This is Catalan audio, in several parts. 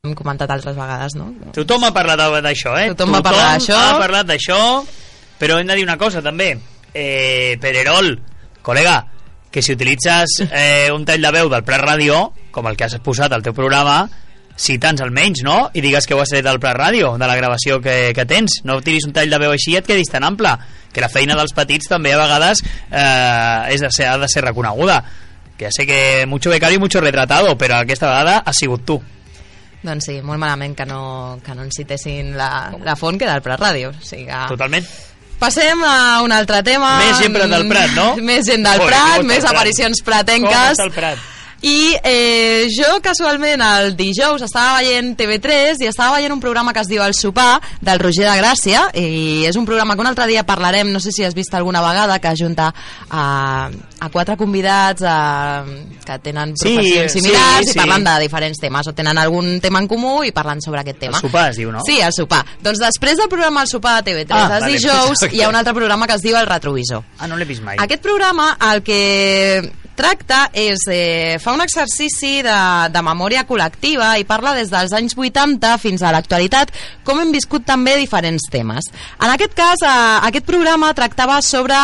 hem comentat altres vegades, no? Tothom ha parlat d'això, eh? Tothom va parlar d'això. ha parlat d'això, però hem de dir una cosa també. Eh, Pedrerol, col·lega, que si utilitzes eh, un tall de veu del Prat Ràdio, com el que has posat al teu programa, cita'ns almenys, no? I digues que ho has tret del Prat Ràdio, de la gravació que, que tens. No tiris un tall de veu així i et quedis tan ample. Que la feina dels petits també a vegades eh, és de ser, ha de ser reconeguda. Que ja sé que mucho becario y mucho retratado, però aquesta vegada ha sigut tu. Doncs sí, molt malament que no, que no ens citessin la, la font que del Prat Ràdio. O sigui que... Totalment. Passem a un altre tema. Més gent del Prat, no? Més gent del Joder, Prat, com més aparicions Com pratenques. està el Prat? I eh, jo casualment el dijous estava veient TV3 i estava veient un programa que es diu El sopar del Roger de Gràcia i és un programa que un altre dia parlarem, no sé si has vist alguna vegada que ajunta a, a quatre convidats a, que tenen Sí, professions sí, similars sí. i parlen de diferents temes o tenen algun tema en comú i parlen sobre aquest tema. El sopar es diu, no? Sí, el sopar. Doncs després del programa El sopar de TV3 Ah, els vale, dijous hi ha un altre programa que es diu El retrovisor. Ah, no l'he vist mai. Aquest programa el que tracta és, eh, fa un exercici de, de memòria col·lectiva i parla des dels anys 80 fins a l'actualitat com hem viscut també diferents temes. En aquest cas, eh, aquest programa tractava sobre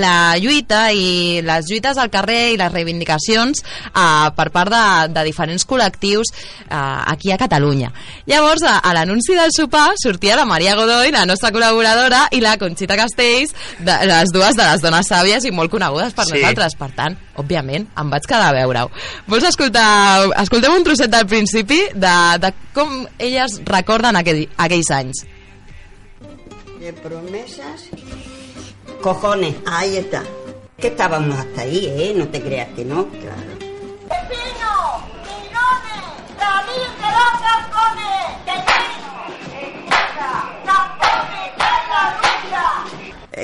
la lluita i les lluites al carrer i les reivindicacions eh, per part de, de diferents col·lectius eh, aquí a Catalunya. Llavors, a, a l'anunci del sopar sortia la Maria Godoy, la nostra col·laboradora, i la Conxita Castells, de, les dues de les dones sàvies i molt conegudes per Sí. nosaltres. Per tant, òbviament, em vaig quedar a veure-ho. Vols escoltar... Escoltem un trosset del principi de, de com elles recorden aquell, aquells anys. De promesas. Cojones, ahí está. Que estábamos hasta ahí, ¿eh? No te creas que no, claro.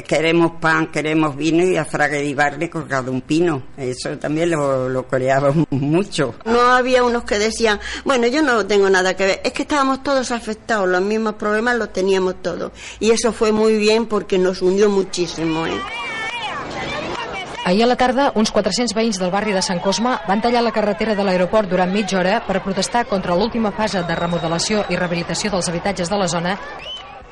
Queremos pan, queremos vino y a Fraga y Barne colgado un pino. Eso también lo, lo coreábamos mucho. No había unos que decían, bueno, yo no tengo nada que ver, es que estábamos todos afectados, los mismos problemas los teníamos todos. Y eso fue muy bien porque nos unió muchísimo. ¿eh? Ahir a la tarda, uns 400 veïns del barri de Sant Cosme van tallar la carretera de l'aeroport durant mitja hora per protestar contra l'última fase de remodelació i rehabilitació dels habitatges de la zona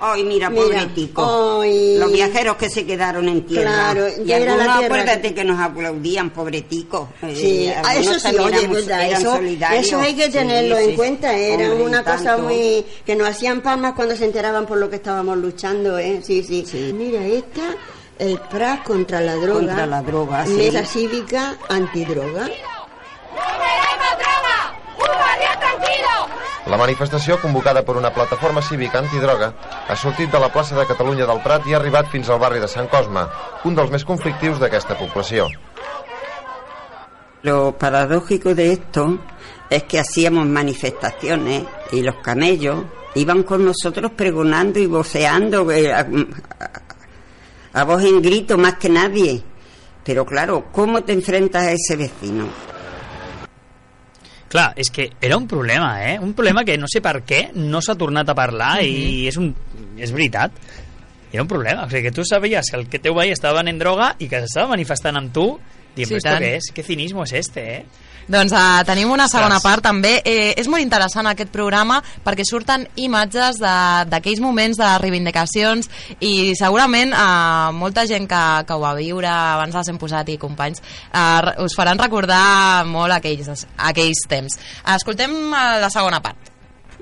Ay, mira, Mira, pobretico. ay. Los viajeros que se quedaron en tierra. Claro, y ya era la tierra. acuérdate que nos aplaudían, pobretico. Sí, Eh, ah, algunos eso sí, oye, éramos- verdad, eso, eso hay que Sí, tenerlo sí, en sí. cuenta, era Hombre, una cosa tanto. muy... que nos hacían palmas cuando se enteraban por lo que estábamos luchando, ¿eh? Sí, sí. Sí. Mira, esta, el PRAS contra la droga. Contra la droga, sí. Mesa cívica antidroga. ¡No queremos droga! ¡Un barrio tranquilo! La manifestació, convocada per una plataforma cívica antidroga, ha sortit de la plaça de Catalunya del Prat i ha arribat fins al barri de Sant Cosme, un dels més conflictius d'aquesta població. Lo paradójico de esto es que hacíamos manifestaciones y los camellos iban con nosotros pregonando y voceando eh, a, a- a voz en grito más que nadie. Pero claro, ¿cómo te enfrentas a ese vecino? Clar, és que era un problema, eh? Un problema que no sé per què no s'ha tornat a parlar i és, un, és veritat. Era un problema. O sigui, que tu sabies que el que teu veí estava venent droga i que s'estava manifestant amb tu dient, Sí, esto què és? Què cinismo és este, eh? Doncs uh, tenim una segona Ostres. part també. Eh, és molt interessant aquest programa perquè surten imatges de- d'aquells moments de reivindicacions i segurament uh, molta gent que, que ho va viure abans dels hem posat i companys uh, us faran recordar molt aquells, aquells temps. Escoltem uh, la segona part.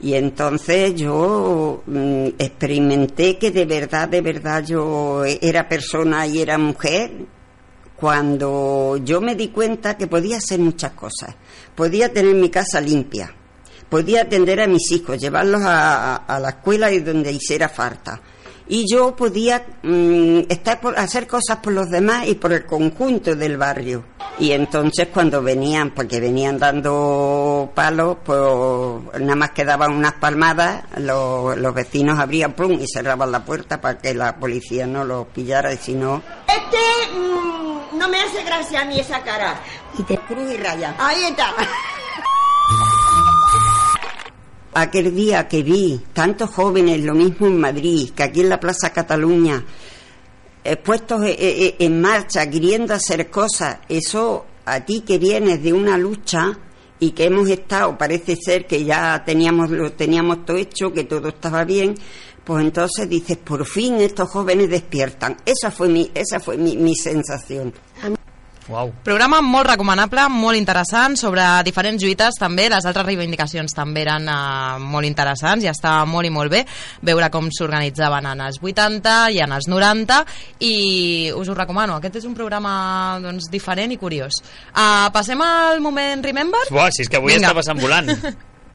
Y entonces yo mm, experimenté que de verdad, de verdad yo era persona y era mujer cuando yo me di cuenta que podía hacer muchas cosas. Podía tener mi casa limpia, podía atender a mis hijos, llevarlos a, la escuela y donde hiciera falta. Y yo podía mm, estar por, hacer cosas por los demás y por el conjunto del barrio. Y entonces cuando venían, porque venían dando palos, pues nada más que daban unas palmadas, los, vecinos abrían plum y cerraban la puerta para que la policía no los pillara y si no... Este hace gracia a mí esa cara. Y te cruz y raya. Ahí está. Aquel día que vi tantos jóvenes, lo mismo en Madrid, que aquí en la Plaza Cataluña, eh, puestos eh, eh, en marcha, queriendo hacer cosas, eso a ti que vienes de una lucha y que hemos estado, parece ser que ya teníamos, lo teníamos todo hecho, que todo estaba bien, pues entonces dices, por fin estos jóvenes despiertan. Esa fue mi, esa fue mi, mi sensación. Uau. Programa molt recomanable, molt interessant, sobre diferents lluites també, les altres reivindicacions també eren uh, molt interessants i estava molt i molt bé veure com s'organitzaven en els 80 i en els 90 i us ho recomano, aquest és un programa doncs, diferent i curiós. Uh, passem al moment Remember? Buah, si és que avui Vinga. està passant volant.